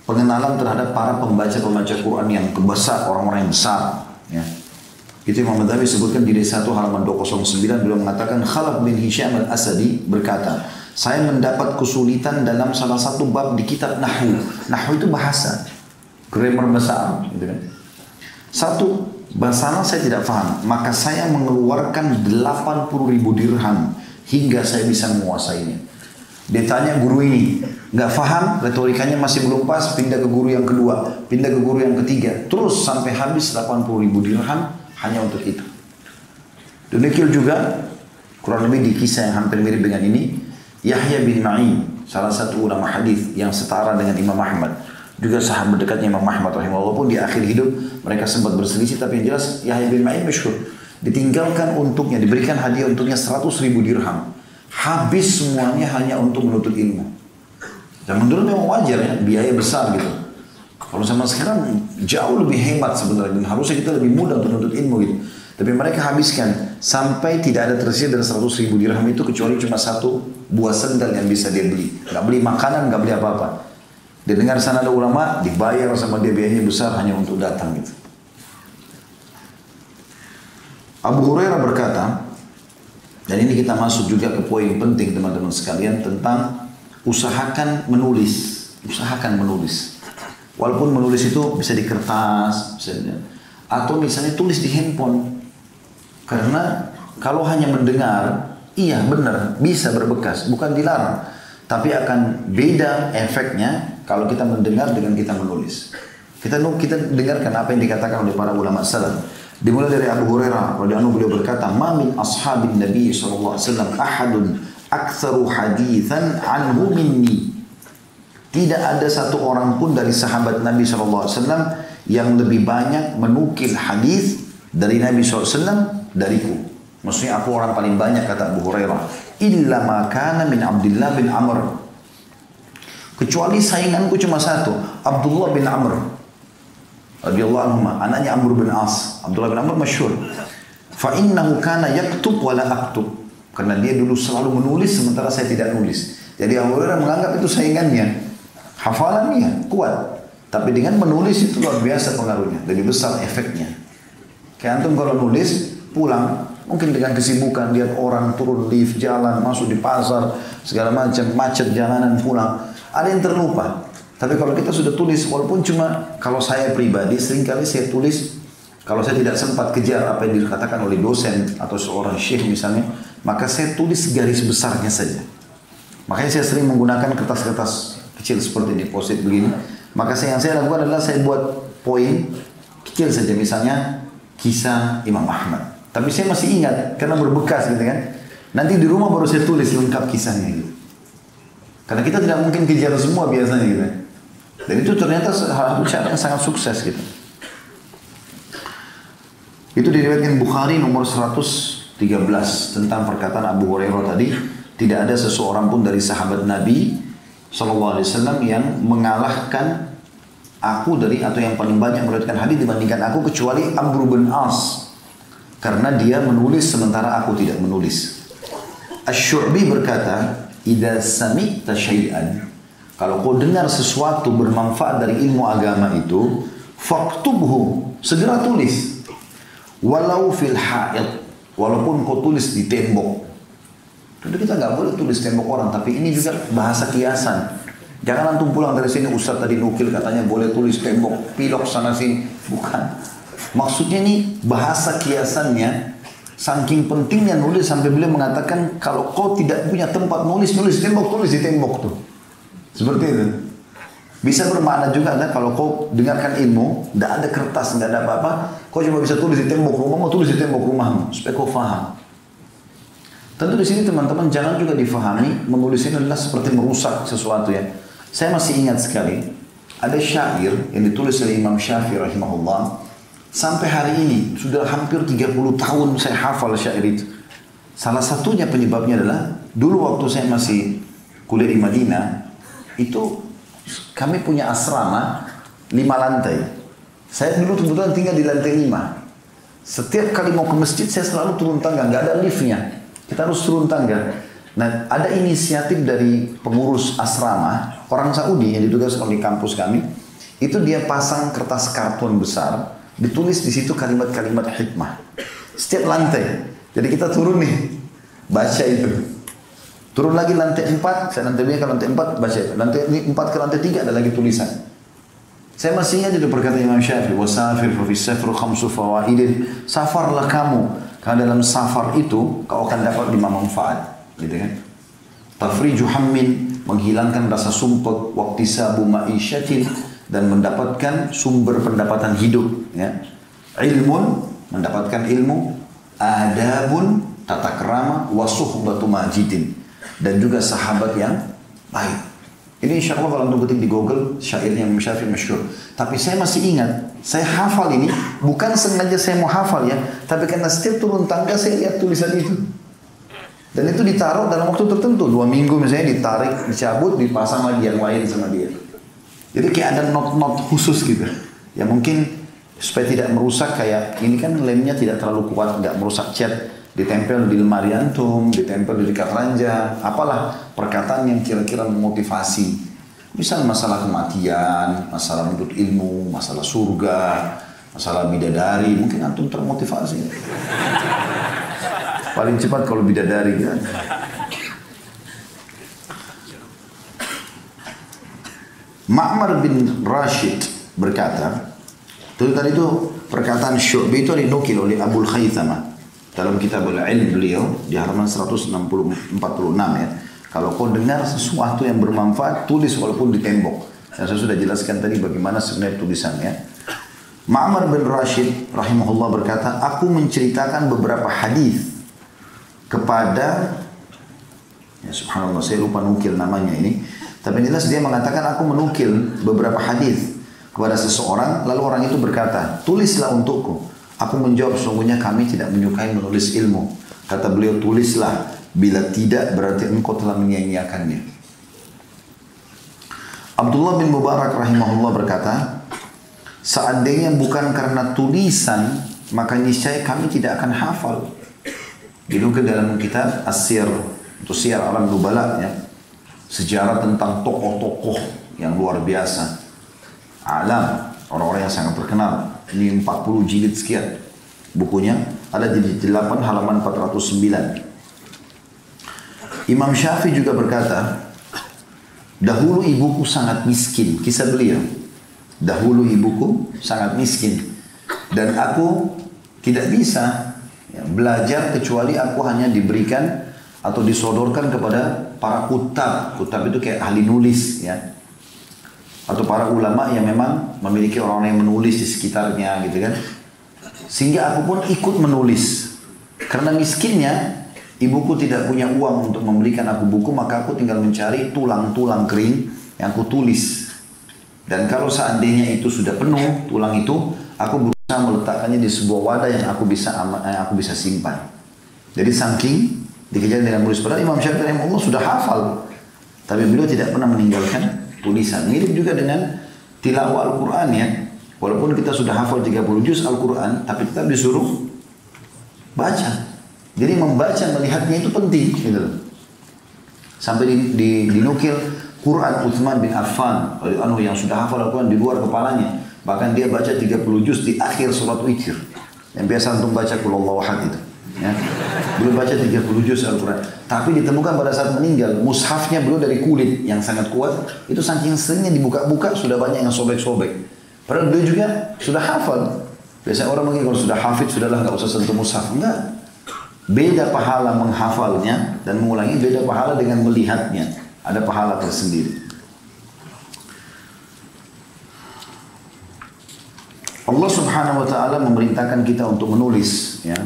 pengenalan terhadap para pembaca-pembaca Quran yang besar, orang-orang yang besar. Ya. Itu Imam Madawi sebutkan di satu halaman 209 beliau mengatakan Khalaf bin Hisham al-Asadi berkata, saya mendapat kesulitan dalam salah satu bab di kitab Nahwu. Nahwu itu bahasa, grammar bahasa gitu kan. Satu, bahasa saya tidak paham, maka saya mengeluarkan 80 ribu dirham hingga saya bisa menguasainya. Dia tanya guru ini, nggak paham, retorikanya masih belum pas, pindah ke guru yang kedua, pindah ke guru yang ketiga, terus sampai habis 80 ribu dirham, hanya untuk itu. Demikian juga kurang lebih di kisah yang hampir mirip dengan ini Yahya bin Ma'in salah satu ulama hadis yang setara dengan Imam Ahmad. Juga sahabat dekatnya Imam Ahmad rahimahullah pun di akhir hidup mereka sempat berselisih tapi yang jelas Yahya bin Ma'in masyhur. Ditinggalkan untuknya diberikan hadiah untuknya 100 ribu dirham. Habis semuanya hanya untuk menuntut ilmu. Zaman dulu memang wajar ya biaya besar gitu. Kalau zaman sekarang jauh lebih hebat sebenarnya dan harusnya kita lebih mudah untuk menuntut ilmu gitu. Tapi mereka habiskan sampai tidak ada tersisa dari 100 ribu dirham itu kecuali cuma satu buah sendal yang bisa dia beli. Gak beli makanan, gak beli apa-apa. Dia dengar sana ada ulama, dibayar sama dia biayanya besar hanya untuk datang gitu. Abu Hurairah berkata, dan ini kita masuk juga ke poin penting teman-teman sekalian tentang usahakan menulis. Usahakan menulis. Walaupun menulis itu bisa di kertas, bisa atau misalnya tulis di handphone. Karena kalau hanya mendengar, iya benar, bisa berbekas, bukan dilarang. Tapi akan beda efeknya kalau kita mendengar dengan kita menulis. Kita kita dengarkan apa yang dikatakan oleh para ulama salaf. Dimulai dari Abu Hurairah radhiyallahu beliau berkata, "Ma min ashabin Nabi sallallahu alaihi wasallam ahadun aktsaru haditsan anhu minni." Tidak ada satu orang pun dari sahabat Nabi SAW yang lebih banyak menukil hadis dari Nabi SAW dariku. Maksudnya aku orang paling banyak kata Abu Hurairah. Illa makana min Abdullah bin Amr. Kecuali sainganku cuma satu. Abdullah bin Amr. Radiyallahu anhu. Anaknya Amr bin As. Abdullah bin Amr masyur. Fa innahu kana yaktub wala aktub. Karena dia dulu selalu menulis sementara saya tidak nulis. Jadi Abu Hurairah menganggap itu saingannya. Hafalannya kuat. Tapi dengan menulis itu luar biasa pengaruhnya. Lebih besar efeknya. Kayak antum kalau nulis, pulang. Mungkin dengan kesibukan, lihat orang turun lift, jalan, masuk di pasar, segala macam, macet jalanan, pulang. Ada yang terlupa. Tapi kalau kita sudah tulis, walaupun cuma kalau saya pribadi, sering kali saya tulis, kalau saya tidak sempat kejar apa yang dikatakan oleh dosen atau seorang syekh misalnya, maka saya tulis garis besarnya saja. Makanya saya sering menggunakan kertas-kertas kecil seperti di posit begini. Maka yang saya lakukan adalah saya buat poin kecil saja misalnya kisah Imam Ahmad. Tapi saya masih ingat karena berbekas gitu kan. Nanti di rumah baru saya tulis lengkap kisahnya gitu. Karena kita tidak mungkin kejar semua biasanya gitu. Dan itu ternyata satu cara yang sangat sukses gitu. Itu diriwayatkan Bukhari nomor 113 tentang perkataan Abu Hurairah tadi. Tidak ada seseorang pun dari sahabat Nabi Sallallahu Alaihi Wasallam yang mengalahkan aku dari atau yang paling banyak meriwayatkan hadis dibandingkan aku kecuali Amr bin As karena dia menulis sementara aku tidak menulis. Ash-Syu'bi berkata, "Idza sami'ta syai'an" Kalau kau dengar sesuatu bermanfaat dari ilmu agama itu, faktubhu, segera tulis. Walau fil ha'id, walaupun kau tulis di tembok, Tentu kita nggak boleh tulis tembok orang, tapi ini juga bahasa kiasan. Jangan antum pulang dari sini Ustaz tadi nukil katanya boleh tulis tembok pilok sana sini. Bukan. Maksudnya ini bahasa kiasannya saking pentingnya nulis sampai beliau mengatakan kalau kau tidak punya tempat nulis nulis tembok tulis di tembok tuh. Seperti itu. Bisa bermakna juga kan kalau kau dengarkan ilmu, tidak ada kertas, tidak ada apa-apa, kau cuma bisa tulis di tembok rumahmu, tulis di tembok rumahmu supaya kau faham. Tentu di sini teman-teman jangan juga difahami menulis ini adalah seperti merusak sesuatu ya. Saya masih ingat sekali ada syair yang ditulis oleh Imam Syafi'i rahimahullah sampai hari ini sudah hampir 30 tahun saya hafal syair itu. Salah satunya penyebabnya adalah dulu waktu saya masih kuliah di Madinah itu kami punya asrama lima lantai. Saya dulu kebetulan tinggal di lantai lima. Setiap kali mau ke masjid saya selalu turun tangga, nggak ada liftnya. Kita harus turun tangga. Nah, ada inisiatif dari pengurus asrama, orang Saudi yang ditugaskan di kampus kami, itu dia pasang kertas karton besar, ditulis di situ kalimat-kalimat hikmah. Setiap lantai. Jadi kita turun nih, baca itu. Turun lagi lantai empat, saya lantai ke lantai empat, baca itu. Lantai empat ke lantai tiga ada lagi tulisan. Saya masih ingat itu perkataan Imam Syafi'i, wasafir fi safru khamsu fawaidin. Safarlah kamu, karena dalam safar itu kau akan dapat lima manfaat, gitu kan? Tafriju hammin, menghilangkan rasa sumpah, waktu sabu ma'isyatin, dan mendapatkan sumber pendapatan hidup, ya. Ilmun, mendapatkan ilmu, adabun, tata kerama, wasuhbatu majidin, dan juga sahabat yang baik. Ini insya Allah kalau untuk ketik di Google syairnya Imam Syafi'i masyhur. Tapi saya masih ingat, saya hafal ini bukan sengaja saya mau hafal ya, tapi karena setiap turun tangga saya lihat tulisan itu. Dan itu ditaruh dalam waktu tertentu, dua minggu misalnya ditarik, dicabut, dipasang lagi yang lain sama dia. Jadi kayak ada not-not khusus gitu. Ya mungkin supaya tidak merusak kayak ini kan lemnya tidak terlalu kuat, nggak merusak cat ditempel di lemari antum, ditempel di dekat ranjang, apalah perkataan yang kira-kira memotivasi. Misal masalah kematian, masalah menuntut ilmu, masalah surga, masalah bidadari, mungkin antum termotivasi. Paling cepat kalau bidadari kan. Ma'mar bin Rashid berkata, itu tadi itu perkataan Syu'bi itu dinukil oleh Abu Khaythamah dalam kitab al-ilm beliau di halaman 146 ya. Kalau kau dengar sesuatu yang bermanfaat, tulis walaupun di tembok. Dan saya sudah jelaskan tadi bagaimana sebenarnya tulisannya. Ma'mar bin Rashid rahimahullah berkata, aku menceritakan beberapa hadis kepada ya subhanallah saya lupa nukil namanya ini. Tapi jelas dia mengatakan aku menukil beberapa hadis kepada seseorang lalu orang itu berkata, "Tulislah untukku." Aku menjawab sungguhnya kami tidak menyukai menulis ilmu. Kata beliau tulislah bila tidak berarti engkau telah menyia-nyiakannya. Abdullah bin Mubarak rahimahullah berkata, seandainya bukan karena tulisan maka niscaya kami tidak akan hafal. Itu ke dalam kitab Asyir atau Syiar Alam Nubala ya. Sejarah tentang tokoh-tokoh yang luar biasa. Alam, orang-orang yang sangat terkenal. Ini 40 jilid sekian. Bukunya ada di 8 halaman 409 Imam Syafi'i juga berkata dahulu ibuku sangat miskin. Kisah beliau. Dahulu ibuku sangat miskin. Dan aku tidak bisa belajar kecuali aku hanya diberikan atau disodorkan kepada para kutab. Kutab itu kayak ahli nulis ya. Atau para ulama yang memang memiliki orang-orang yang menulis di sekitarnya gitu kan. Sehingga aku pun ikut menulis. Karena miskinnya ibuku tidak punya uang untuk membelikan aku buku maka aku tinggal mencari tulang-tulang kering yang aku tulis. Dan kalau seandainya itu sudah penuh tulang itu aku berusaha meletakkannya di sebuah wadah yang aku bisa yang aku bisa simpan. Jadi saking dikejar dengan menulis padahal Imam Syafi'i Allah sudah hafal tapi beliau tidak pernah meninggalkan tulisan. Mirip juga dengan tilawah Al-Quran ya. Walaupun kita sudah hafal 30 juz Al-Quran, tapi tetap disuruh baca. Jadi membaca, melihatnya itu penting. Gitu. Sampai di, di, dinukil Quran Uthman bin Affan, anu yang sudah hafal Al-Quran di luar kepalanya. Bahkan dia baca 30 juz di akhir surat witir. Yang biasa untuk baca kulallahu ahad itu. Ya. Belum baca 30 juz Al-Quran. Tapi ditemukan pada saat meninggal, mushafnya belum dari kulit yang sangat kuat. Itu saking seringnya dibuka-buka, sudah banyak yang sobek-sobek. Padahal beliau juga sudah hafal. Biasanya orang mungkin kalau sudah hafid, sudahlah nggak usah sentuh mushaf. Enggak. Beda pahala menghafalnya dan mengulangi, beda pahala dengan melihatnya. Ada pahala tersendiri. Allah Subhanahu wa taala memerintahkan kita untuk menulis ya.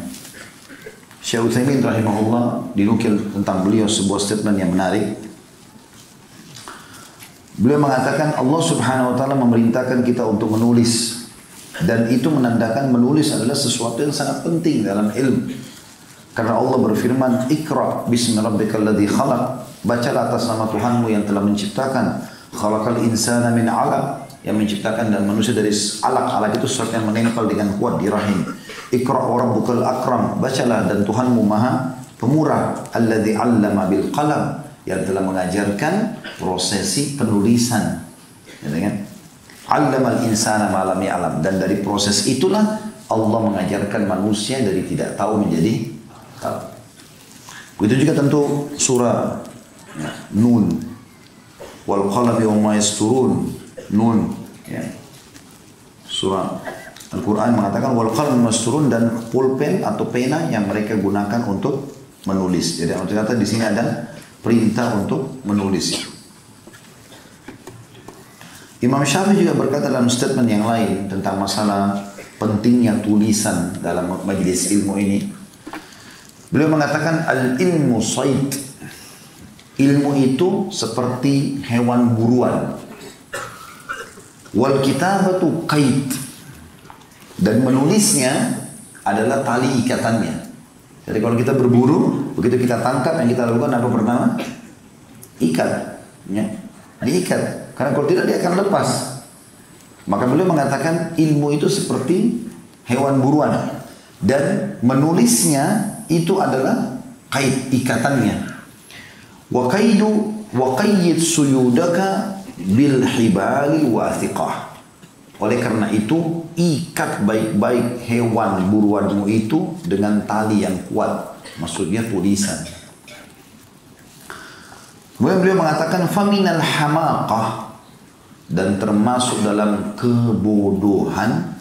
Syekh Utsaimin rahimahullah dinukil tentang beliau sebuah statement yang menarik. Beliau mengatakan Allah Subhanahu wa taala memerintahkan kita untuk menulis dan itu menandakan menulis adalah sesuatu yang sangat penting dalam ilmu. Karena Allah berfirman, "Iqra bismi rabbikal ladzi khalaq." Bacalah atas nama Tuhanmu yang telah menciptakan. Khalaqal insana min 'alaq yang menciptakan dan manusia dari alak. Alak itu sesuatu yang menempel dengan kuat di rahim. Ikra orang bukal akram. Bacalah dan Tuhanmu maha pemurah. Alladhi allama bil qalam. Yang telah mengajarkan prosesi penulisan. Ya, kan? Allamal insana alam. Dan dari proses itulah Allah mengajarkan manusia dari tidak tahu menjadi tahu. Begitu juga tentu surah ya, Nun. Wal qalami wa ma. Nun. Ya. Surah Al-Quran mengatakan wal qalam masturun dan pulpen atau pena yang mereka gunakan untuk menulis. Jadi ternyata di sini ada perintah untuk menulis. Imam Syafi'i juga berkata dalam statement yang lain tentang masalah pentingnya tulisan dalam majlis ilmu ini. Beliau mengatakan al-ilmu said. Ilmu itu seperti hewan buruan. Wal kitabatu qaid dan menulisnya adalah tali ikatannya. Jadi kalau kita berburu, begitu kita tangkap yang kita lakukan apa pertama? Ikat. Ya. Diikat. Karena kalau tidak dia akan lepas. Maka beliau mengatakan ilmu itu seperti hewan buruan. Dan menulisnya itu adalah kait ikatannya. Wa qaidu wa qayyid suyudaka bil hibali wathiqah. Oleh karena itu, ikat baik-baik hewan buruanmu itu dengan tali yang kuat. Maksudnya tulisan. Kemudian beliau mengatakan, Faminal hamaqah. Dan termasuk dalam kebodohan,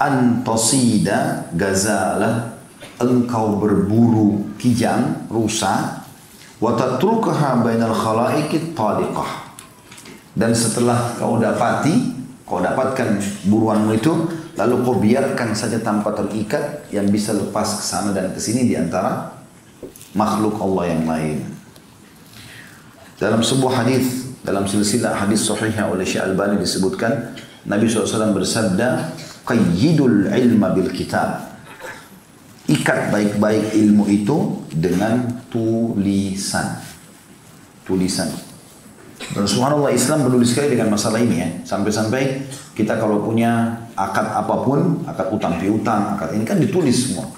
Antasida gazalah, engkau berburu kijang, rusa, watatrukaha bainal khalaikit taliqah. Dan setelah kau dapati, Kau dapatkan buruanmu itu, lalu kau biarkan saja tanpa terikat yang bisa lepas ke sana dan ke sini di antara makhluk Allah yang lain. Dalam sebuah hadis dalam silsilah hadis sahihah oleh Syekh Albani disebutkan Nabi SAW bersabda qayyidul ilma bil kitab. Ikat baik-baik ilmu itu dengan tulisan. Tulisan dan subhanallah Islam peduli sekali dengan masalah ini ya. Sampai-sampai kita kalau punya akad apa pun, akad utang piutang, akad ini kan ditulis semua.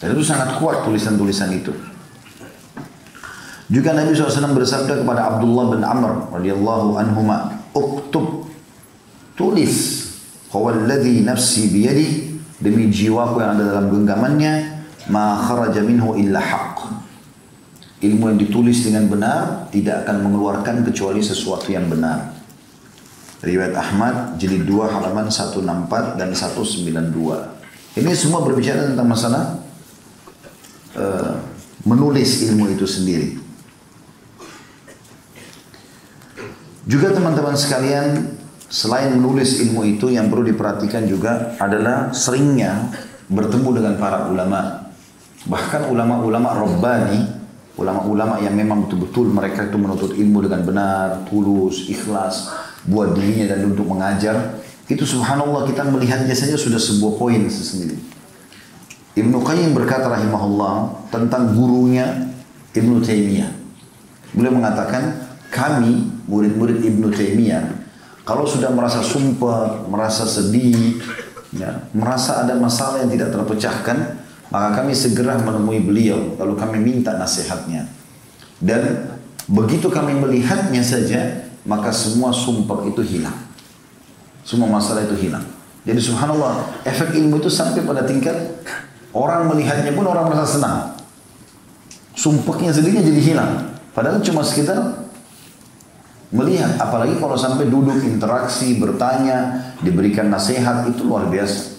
Dan itu sangat kuat tulisan-tulisan itu. Juga Nabi SAW bersabda kepada Abdullah bin Amr radhiyallahu anhuma, "Uktub tulis Qawalladhi nafsi biyadi demi jiwaku yang ada dalam genggamannya ma kharaja minhu illa haqq Ilmu yang ditulis dengan benar tidak akan mengeluarkan kecuali sesuatu yang benar. Riwayat Ahmad jilid 2 halaman 164 dan 192. Ini semua berbicara tentang masalah uh, menulis ilmu itu sendiri. Juga teman-teman sekalian, selain menulis ilmu itu yang perlu diperhatikan juga adalah seringnya bertemu dengan para ulama. Bahkan ulama-ulama Rabbani ulama-ulama yang memang betul-betul mereka itu menuntut ilmu dengan benar, tulus, ikhlas, buat dirinya dan untuk mengajar, itu subhanallah kita melihatnya saja sudah sebuah poin sesendiri. Ibnu Qayyim berkata rahimahullah tentang gurunya Ibnu Taimiyah. Beliau mengatakan, kami murid-murid Ibnu Taimiyah kalau sudah merasa sumpah, merasa sedih, ya, merasa ada masalah yang tidak terpecahkan, maka kami segera menemui beliau, lalu kami minta nasihatnya. Dan begitu kami melihatnya saja, maka semua sumpah itu hilang. Semua masalah itu hilang. Jadi subhanallah, efek ilmu itu sampai pada tingkat orang melihatnya pun orang merasa senang. Sumpahnya sendiri jadi hilang. Padahal cuma sekitar melihat. Apalagi kalau sampai duduk interaksi, bertanya, diberikan nasihat, itu luar biasa.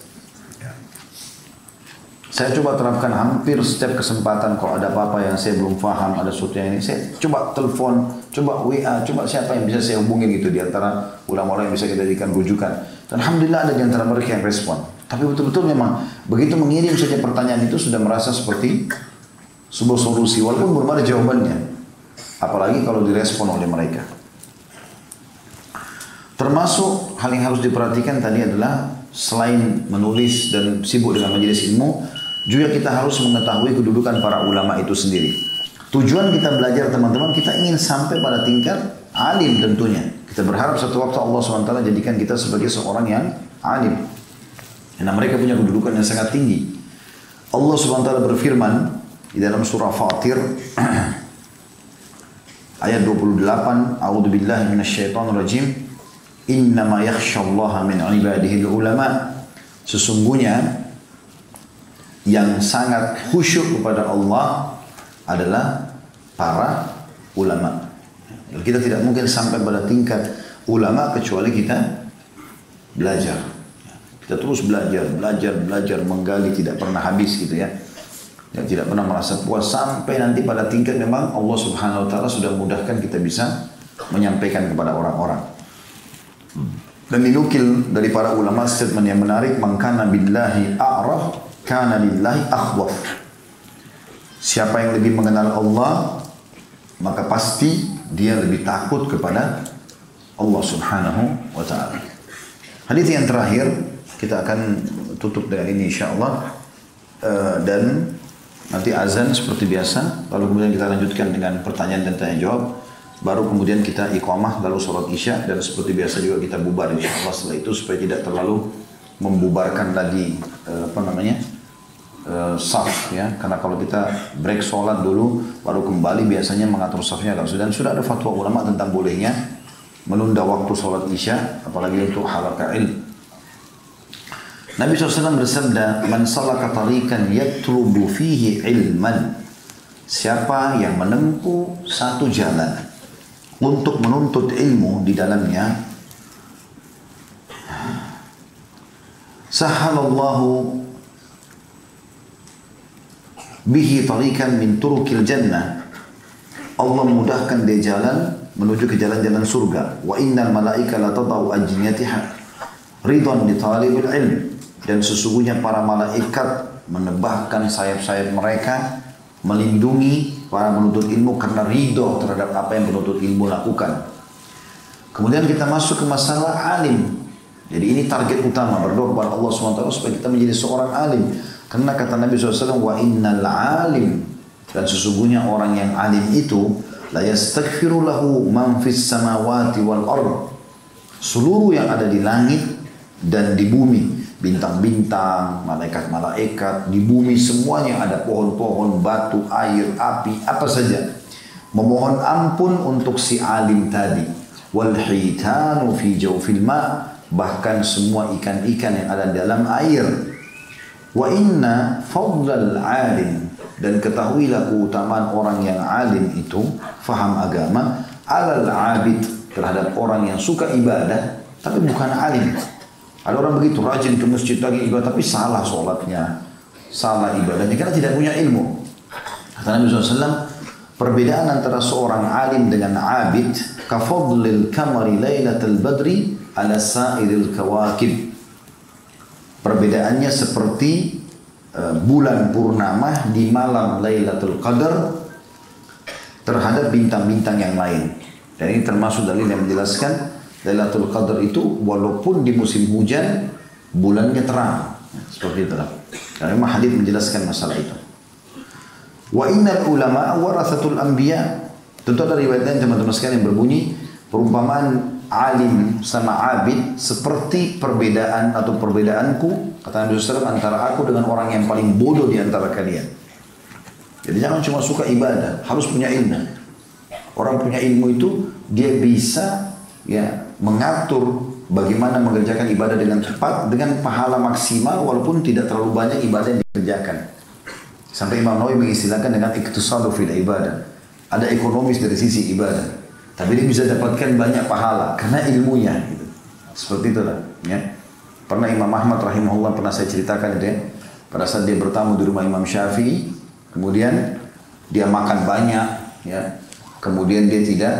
Saya coba terapkan hampir setiap kesempatan kalau ada apa-apa yang saya belum paham, ada sesuatu yang ini, saya coba telepon, coba WA, coba siapa yang bisa saya hubungi gitu di antara ulama-ulama yang bisa kita jadikan rujukan. Dan Alhamdulillah ada di antara mereka yang respon. Tapi betul-betul memang begitu mengirim saja pertanyaan itu sudah merasa seperti sebuah solusi walaupun belum ada jawabannya. Apalagi kalau direspon oleh mereka. Termasuk hal yang harus diperhatikan tadi adalah selain menulis dan sibuk dengan majelis ilmu, juga kita harus mengetahui kedudukan para ulama itu sendiri. Tujuan kita belajar teman-teman, kita ingin sampai pada tingkat alim tentunya. Kita berharap satu waktu Allah SWT jadikan kita sebagai seorang yang alim. Karena mereka punya kedudukan yang sangat tinggi. Allah SWT berfirman di dalam surah Fatir ayat 28, A'udzu billahi minasyaitonir rajim. Innama yakhshallaha min ibadihi ulama. Sesungguhnya yang sangat khusyuk kepada Allah adalah para ulama. Kita tidak mungkin sampai pada tingkat ulama kecuali kita belajar. Kita terus belajar, belajar, belajar, menggali tidak pernah habis gitu ya. Yang tidak pernah merasa puas sampai nanti pada tingkat memang Allah Subhanahu wa taala sudah mudahkan kita bisa menyampaikan kepada orang-orang. Dan dinukil dari para ulama statement yang menarik, "Mangkana billahi a'raf kana lillahi akhwaf. Siapa yang lebih mengenal Allah, maka pasti dia lebih takut kepada Allah Subhanahu wa taala. Hadis yang terakhir kita akan tutup dengan ini insyaallah uh, dan nanti azan seperti biasa lalu kemudian kita lanjutkan dengan pertanyaan dan tanya jawab baru kemudian kita iqamah lalu sholat isya dan seperti biasa juga kita bubar insyaallah setelah itu supaya tidak terlalu membubarkan lagi uh, apa namanya uh, saf ya. Karena kalau kita break sholat dulu baru kembali biasanya mengatur safnya agak sudah dan sudah ada fatwa ulama tentang bolehnya menunda waktu sholat isya apalagi untuk halaqah ilm. Nabi SAW bersabda man salaka tarikan yatlubu fihi ilman. Siapa yang menempuh satu jalan untuk menuntut ilmu di dalamnya sahalallahu bihi tarikan min turukil jannah. Allah mudahkan dia jalan menuju ke jalan-jalan surga. Wa innal malaika la tadau ajniyatiha. Ridwan li talibil ilm. Dan sesungguhnya para malaikat menebahkan sayap-sayap mereka melindungi para penuntut ilmu karena ridho terhadap apa yang penuntut ilmu lakukan. Kemudian kita masuk ke masalah alim. Jadi ini target utama berdoa kepada Allah SWT supaya kita menjadi seorang alim karena kata Nabi SAW, wa innal alim dan sesungguhnya orang yang alim itu la yastaghfiru lahu man fis samawati wal ard. Seluruh yang ada di langit dan di bumi, bintang-bintang, malaikat-malaikat, di bumi semuanya ada pohon-pohon, batu, air, api, apa saja. Memohon ampun untuk si alim tadi. Wal hitanu fi jawfil ma bahkan semua ikan-ikan yang ada dalam air Wa inna fadlal alim dan ketahuilah keutamaan orang yang alim itu faham agama alal abid terhadap orang yang suka ibadah tapi bukan alim. Ada orang begitu rajin ke masjid lagi ibadah tapi salah sholatnya, salah ibadahnya karena tidak punya ilmu. Kata Nabi SAW, perbedaan antara seorang alim dengan abid kafadlil kamari laylatul badri ala sa'iril kawakib Perbedaannya seperti uh, bulan purnama di malam Lailatul Qadar terhadap bintang-bintang yang lain. Dan ini termasuk dalil yang menjelaskan Lailatul Qadar itu walaupun di musim hujan bulannya terang. Seperti itulah. Karena memang hadis menjelaskan masalah itu. Wa innal ulama warathatul anbiya. Tentu ada riwayat lain teman-teman sekalian yang berbunyi perumpamaan alim sama abid seperti perbedaan atau perbedaanku kata Nabi SAW antara aku dengan orang yang paling bodoh di antara kalian. Jadi jangan cuma suka ibadah, harus punya ilmu. Orang punya ilmu itu dia bisa ya mengatur bagaimana mengerjakan ibadah dengan cepat dengan pahala maksimal walaupun tidak terlalu banyak ibadah yang dikerjakan. Sampai Imam Nawawi mengistilahkan dengan iktisadu fil ibadah. Ada ekonomis dari sisi ibadah. Tapi dia bisa dapatkan banyak pahala karena ilmunya. Gitu. Seperti itulah. Ya. Pernah Imam Ahmad rahimahullah pernah saya ceritakan itu ya. Pada saat dia bertamu di rumah Imam Syafi'i, kemudian dia makan banyak, ya. Kemudian dia tidak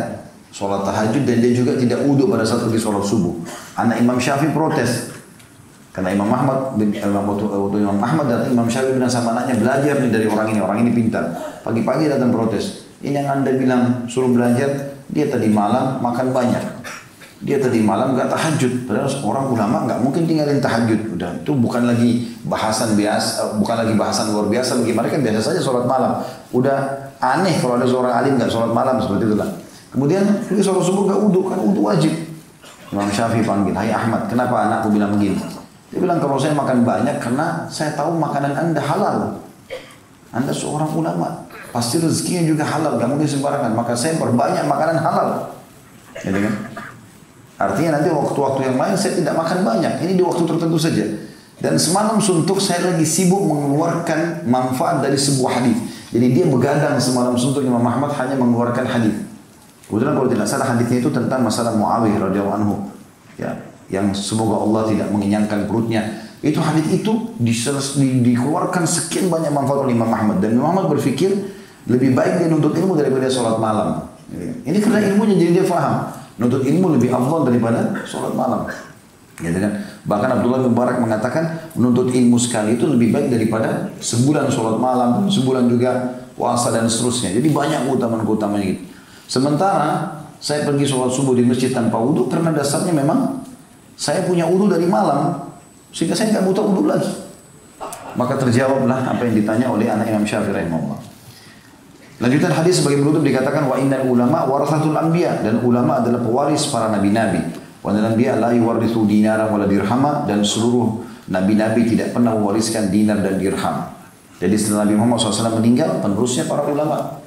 sholat tahajud dan dia juga tidak wudhu pada saat pergi sholat subuh. Anak Imam Syafi'i protes. Karena Imam Ahmad, Imam, Imam Ahmad dan Imam Syafi'i bilang sama anaknya belajar dari orang ini, orang ini pintar. Pagi-pagi datang protes. Ini yang anda bilang suruh belajar, dia tadi malam makan banyak. Dia tadi malam nggak tahajud. Padahal orang ulama nggak mungkin tinggalin tahajud. Udah itu bukan lagi bahasan biasa, eh, bukan lagi bahasan luar biasa bagi mereka biasa saja sholat malam. Udah aneh kalau ada seorang alim nggak sholat malam seperti itulah. Kemudian dia sholat subuh nggak uduk kan uduk wajib. Imam Syafi'i panggil, Hai Ahmad, kenapa anakku bilang begini? Dia bilang kalau saya makan banyak karena saya tahu makanan anda halal. Anda seorang ulama, Pasti rezekinya juga halal, gak mungkin sembarangan. Maka saya perbanyak makanan halal. Gitu kan? Artinya nanti waktu-waktu yang lain saya tidak makan banyak. Ini di waktu tertentu saja. Dan semalam suntuk saya lagi sibuk mengeluarkan manfaat dari sebuah hadis. Jadi dia begadang semalam suntuk Imam Ahmad hanya mengeluarkan hadis. Kebetulan kalau tidak salah hadisnya itu tentang masalah Muawiyah radhiyallahu anhu. Ya, yang semoga Allah tidak mengenyangkan perutnya. Itu hadis itu di, di, dikeluarkan sekian banyak manfaat oleh Imam Ahmad dan Imam Ahmad berpikir lebih baik dia nuntut ilmu daripada sholat malam. Ini karena ilmunya jadi dia faham. Nuntut ilmu lebih afdal daripada sholat malam. Gitu kan? Bahkan Abdullah bin Barak mengatakan menuntut ilmu sekali itu lebih baik daripada sebulan sholat malam, sebulan juga puasa dan seterusnya. Jadi banyak keutamaan-keutamaan gitu. Sementara saya pergi sholat subuh di masjid tanpa wudhu karena dasarnya memang saya punya wudhu dari malam sehingga saya nggak butuh wudhu lagi. Maka terjawablah apa yang ditanya oleh anak Imam Syafi'i rahimahullah. Lanjutan hadis sebagai penutup dikatakan wa innal ulama warathatul anbiya dan ulama adalah pewaris para nabi-nabi. Wa innal anbiya la yuwarithu dinara wala dirhama dan seluruh nabi-nabi tidak pernah mewariskan dinar dan dirham. Jadi setelah Nabi Muhammad SAW meninggal, penerusnya para ulama.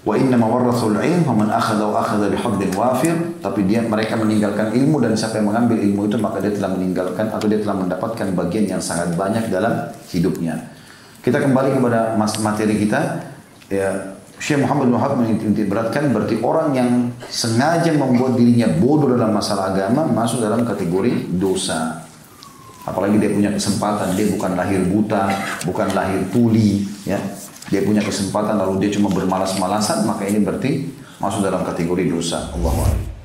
Wa inna mawarrathul ilm faman akhadha wa akhadha bihadzin wafir tapi dia mereka meninggalkan ilmu dan siapa yang mengambil ilmu itu maka dia telah meninggalkan atau dia telah mendapatkan bagian yang sangat banyak dalam hidupnya. Kita kembali kepada materi kita. Ya, Syekh Muhammad bin Wahab beratkan berarti orang yang sengaja membuat dirinya bodoh dalam masalah agama masuk dalam kategori dosa. Apalagi dia punya kesempatan, dia bukan lahir buta, bukan lahir tuli, ya. Dia punya kesempatan lalu dia cuma bermalas-malasan, maka ini berarti masuk dalam kategori dosa. Allahu